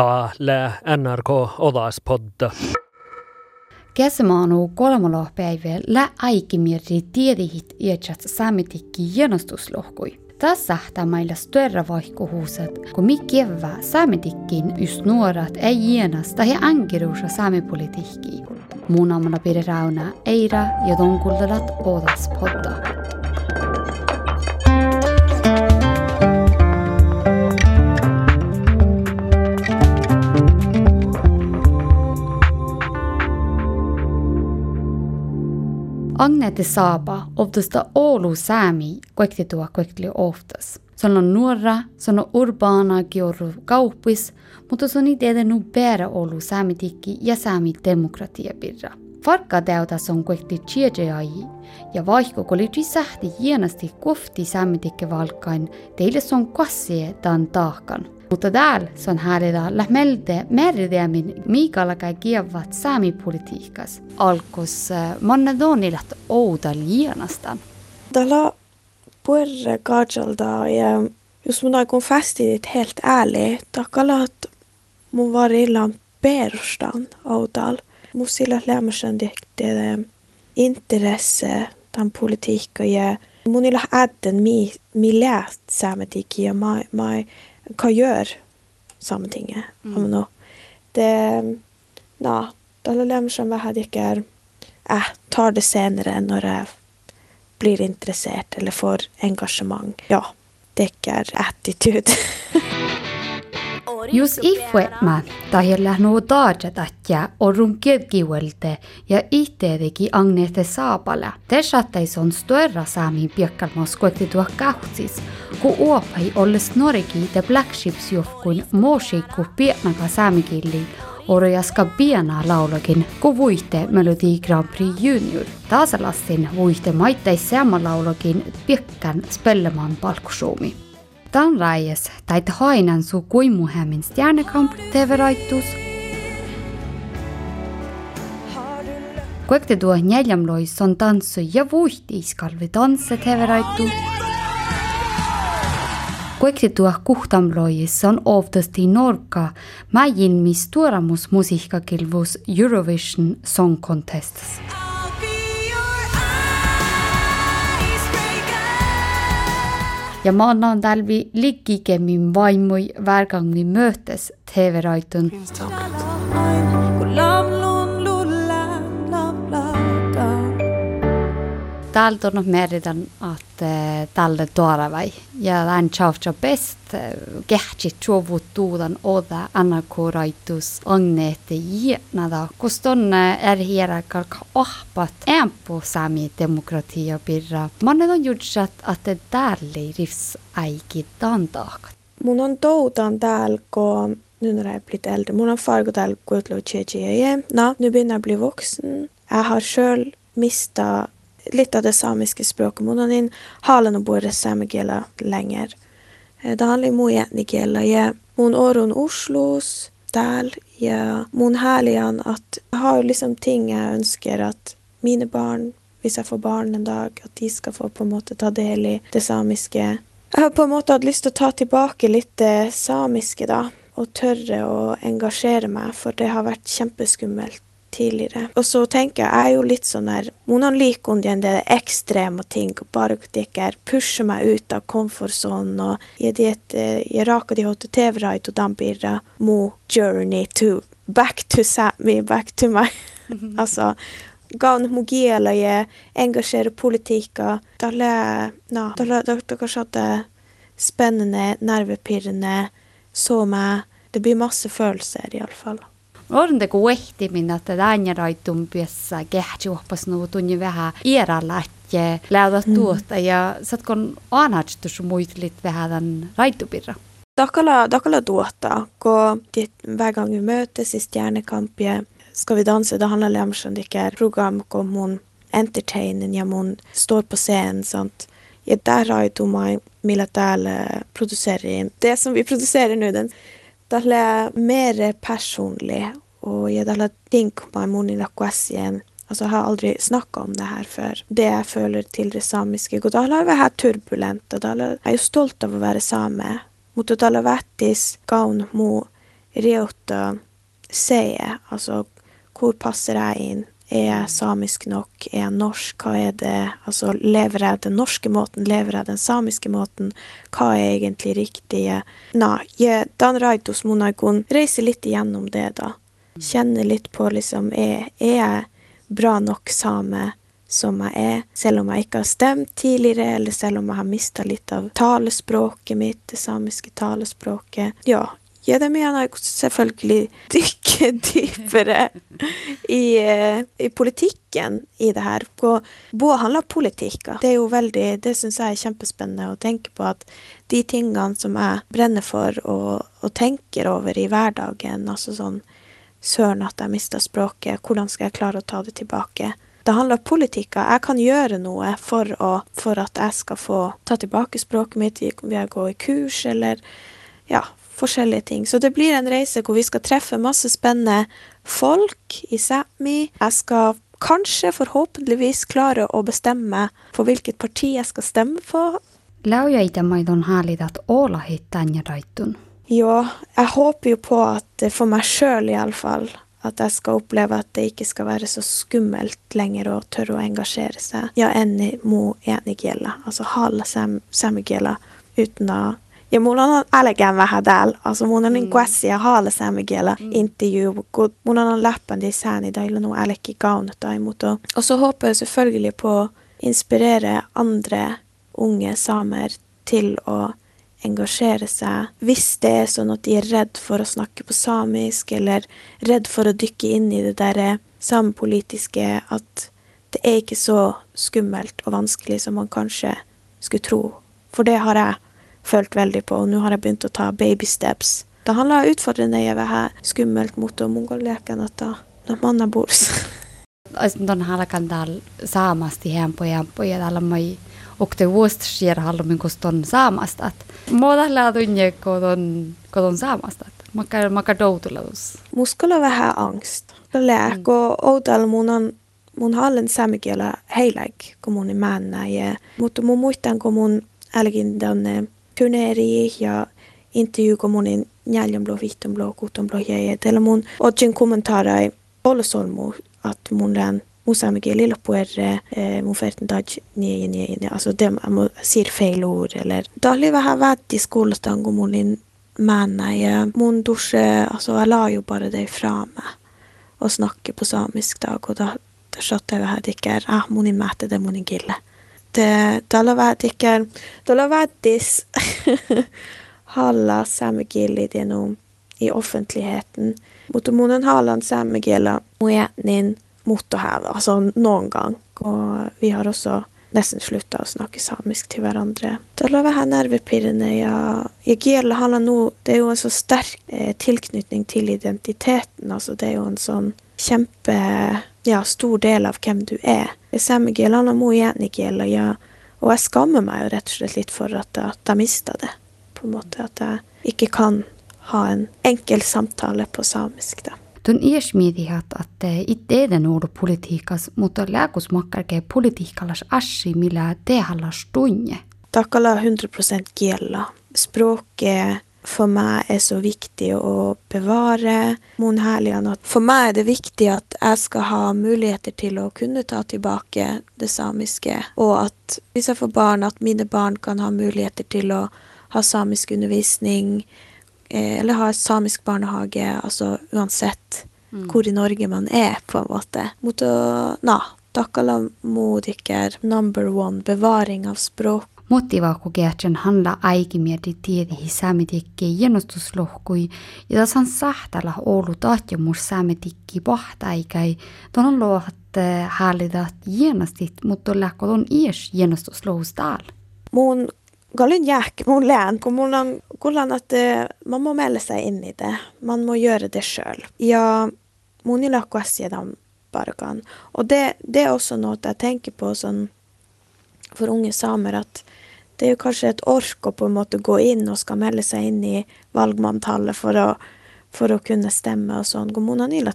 täällä NRK Olaspodda. Käsemaanu kolmolohpäivällä aikimieri tiedihit iätsät saamitikki jenostuslohkui. Tässä meillä större vaihkuhuuset, kun mi kevää saamitikkiin just nuoret ei jienas tai ankiruusa saamipolitiikkiin. Mun aamuna Piri Rauna, Eira ja Tonkultalat Olaspodda. Agnete Saaba oftusta Oulu Säämi koektitua koektili oftas. Se on nuora, se on urbaana kiorru kauppis, mutta se on itse edennyt perä Oulu Säämitikki ja Säämi demokratiapirra. Farkka teotas on koekti chiejai, ja vaikka kolitsi sähti hienosti kofti Säämitikke valkain, teille on kassie tämän taakkan. Mutta täällä se on häälillä lähmeltä merideämin, miikalla kai kievat saamipolitiikas. Alkos äh, manna doonilat outa liianasta. Täällä puolella kajalta ja jos mun aikon fästit helt ärligt, takalat mun var illan perstan outal. Mun sillä lämmösen tehtiin äh, interesse tämän politiikka ja mun illan ätten mi, mi läät saametikin ja mä, mä hva gjør Sametinget Mm. om nå? Det Ja, alle lemmer som jeg hadde ikke Jeg tar det senere når jeg blir interessert eller får engasjement. Ja, det ikke er attitude. Jos ifuetma tahilla nuo taajat atja orrun kevkiuelte ja itteedeki Agnete Saapala. Te sattais on störra saami piekkalmos tuo kahtsis, kui oopai olles Noregi The Black Ships juhkun moosiku piirnaga saame keeli, orjas ka piirna laulukin, kui võite Melodi Grand Prix juunior. taas lastin võite maitais sama laulukin pikkän Spellemann palksuumi. Tämän raies tai hainan su kuin muhemmin Stjernekamp TV-raitus. Kuekte tuo neljämlois on tanssu ja vuhti iskalvi tansse TV-raitus. Projektituach kuhtamlois on oftasti Norka, mäin mis tuoramus musiikkakilvus Eurovision Song Contests. ja ma annan talvi ligigemmin vaimui värgangi möötes TV-raitun. Täältä on meritän, että tälle tuoravai. Ja tämän tjavtja best kehtsi tjovut tuudan oda annakoraitus agneete jietnada. Kuston er hierakal ahpat empo sami demokratia pirra. Monen on jutsat, että täällä rivs äiki tantaakat. mun on toutan täällä, kun nu när jag är blivit äldre. Mun on fargo täällä kuutlu tjejeje. No, nu begynner jeg å bli voksen. Jeg har sjøl mista litt av det samiske språket. Monanin on in halen og bore samegela lenger. Eh, Det handler om jätnigela. Ja, mon orun Oslos del. ja mon härligan at jeg har liksom ting jeg ønsker at mine barn, hvis jeg får barn en dag, at de skal få på en måte ta del i det samiske. Jeg har på en måte hatt lyst til å ta tilbake litt det samiske, da. Og tørre å engasjere meg, for det har vært kjempeskummelt tidligere. Og så tenker jeg, jeg er jo litt sånn der Monan liker om en del ekstreme ting, bare ikke er pusher meg ut av komfortsonen, og jeg det jeg raker de hotte TV-reit, og da blir det mo journey to back to Sápmi, back to meg. Altså, gaun mogiela je engasjere politika, da le, na, da le, da, da kanskje er spennende, nervepirrende, så meg, det blir masse følelser i alle fall. On te kuehtimin, että tänne raitun piessä kehti oppas nuu tunni vähän ieralla, että lähdät tuota ja satkon anhatstus muitlit vähän tämän raitupirra. Dakkala, dakkala duota, gå dit hver gang vi møtes i Stjernekampet. Skal vi danse? Det handler om sånn det ikke er program hvor hun entertainer, ja, hun står på scenen, sant. Ja, der har jo meg Mila Dæhle produserer det som vi produserer nå, den det er mer personlig, og jeg det ting på med Moni Lakwasien. Altså, jeg har aldri snakka om det her før. Det jeg føler til det samiske. Og da har vi her turbulent, og da er jeg jo stolt av å være same. Mot å tale vettis, gaun mo, Reota seie. altså hvor passer jeg inn? Er jeg samisk nok? Er jeg norsk? Hva er det? Altså, lever jeg den norske måten? Lever jeg den samiske måten? Hva er egentlig riktig? Nei, Dan Raitos Monagon reiser litt igjennom det, da. Kjenner litt på liksom Er, er jeg bra nok same som jeg er, selv om jeg ikke har stemt tidligere, eller selv om jeg har mista litt av talespråket mitt, det samiske talespråket? Ja, ja, det mener jeg selvfølgelig dykke dypere i, eh, i, politikken i det her. Boa handler politikk. Det er jo veldig, det syns jeg er kjempespennende å tenke på at de tingene som jeg brenner for og, og tenker over i hverdagen, altså sånn Søren at jeg mista språket, hvordan skal jeg klare å ta det tilbake? Det handler om politikk. Jeg kan gjøre noe for, å, for at jeg skal få ta tilbake språket mitt ved å gå i kurs, eller ja, forskjellige ting. Så det blir en reise hvor vi skal treffe masse spennende folk i Sápmi. Jeg skal kanskje, forhåpentligvis, klare å bestemme for hvilket parti jeg skal stemme på. Ja, jeg håper jo på at for meg sjøl iallfall at jeg skal oppleve at det ikke skal være så skummelt lenger å tørre å engasjere seg. Ja, enni mo enigela, altså hala samigela uten å ja mulla on älkään vähän täällä. asu, mun on niin kuessia haalesämigellä mm. intervju, kun mun on läppän de sääni dailla no älkki kaunetai, muuta. og så håper jeg selvfølgelig på inspirere andre unge samer til å engasjere seg hvis det er sånn at de er redd for å snakke på samisk, eller redd for å dykke inn i det derre samepolitiske, at det er ikke så skummelt og vanskelig som man kanskje skulle tro. For det har jeg følt veldig på, og nå har jeg begynt å ta baby steps. Det handler utfordrende å være skummelt mot mongoleken, että no manna burs. Don halakan täällä saamasti hempoja ja täällä mai okte vuostasjär hallumin kuston saamasta. Et muodalla tunne kodon kodon saamasta. Makar makar doutulaus. Muskalla vähän angst. Lää, kun outal mun on mun hallen samikielä heiläg, kun mun mennä. Mutta mun muistan, kun mun älgin tänne turneeri ja intervju kun monin njäljonblå, vittonblå, kutonblå jäi. Teillä mun otsin kommentarai olosolmu, että mun län musamike lilla puerre, mun mun taj daj nye, nye, nye. Altså det må sier feil ord, eller Da har vähän i skolestand og monin mennene. Jeg, mun dusche altså jeg la jo bare det fra meg og snakke på samisk dag, og da, da satt jeg her ikke ah, monin mæte det monin gille talavatikään, talavattis halla saamekielinen i offentligheten. Motormonen mun on hallan saamekielä altså noen gang. Og vi har også nesten slutta å snakke samisk til hverandre. Da lar nervepirrende. Ja, Jagiela handler nå Det er jo en så sterk eh, tilknytning til identiteten. Altså, det er jo en sånn kjempe ja, stor del av hvem du er. Samigielana mo igjen ja. Og jeg skammer meg jo rett og slett litt for at, at jeg mista det. På en måte At jeg ikke kan ha en enkel samtale på samisk. da. Tun iesmietihat, että eden ollut ikke, mutta lääkusmakkarke politiikkallas assi, millä te hallas tunne. Takala 100% kielä. Språket for meg er så viktig å bevare Mon Herlian. For meg er det viktig at jeg skal ha muligheter til å kunne ta tilbake det samiske, og at hvis jeg får barn, at mine barn kan ha muligheter til å ha samisk undervisning, eh, eller ha samisk barnehage, altså uansett mm. hvor i Norge man er, på en måte. Mot å Na, takkala modiker number one, bevaring av språk motivaakkokeatsen handla aikimieti tiedihi saamitikki jenustuslohkui ja tasan sahtala Oulu taatjomus saamitikki pahtaikai tuon lohat hallidat jenastit, mutta lähkö ton ies jenustuslohus täällä. Mun Galin jääk, mun län, kun mun on kullan at man må melde seg inn i det. Man må gjøre det sjøl. Ja, mun i lakko assiedam barkan. Og det, det er også noe jeg tenker på sånn for unge samer, at det er jo kanskje et ork å på en måte gå inn og skal melde seg inn i valgmanntallet for å, for å kunne stemme og sånn. God månad nila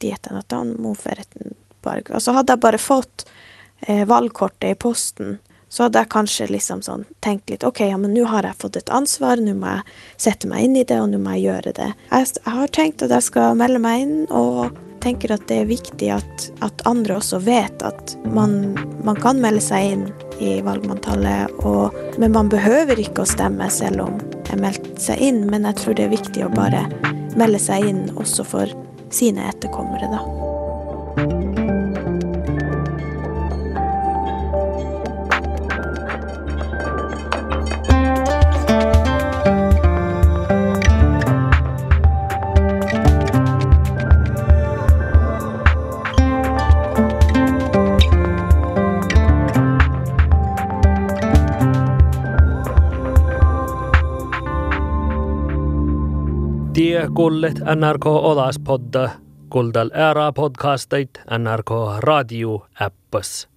dieten at han må Altså hadde jeg bare fått eh, valgkortet i posten, så hadde jeg kanskje liksom sånn tenkt litt OK, ja, men nå har jeg fått et ansvar, nå må jeg sette meg inn i det, og nå må jeg gjøre det. Jeg, jeg har tenkt at jeg skal melde meg inn, og tenker at det er viktig at, at andre også vet at man, man, kan melde seg inn i valgmanntallet, og, men man behøver ikke å stemme selv om jeg meldte seg inn, men jeg tror det er viktig å bare melde seg inn også for sine etterkommere, da. kullet NRK Olaspodda, kuldal ära podcastit NRK Radio appas.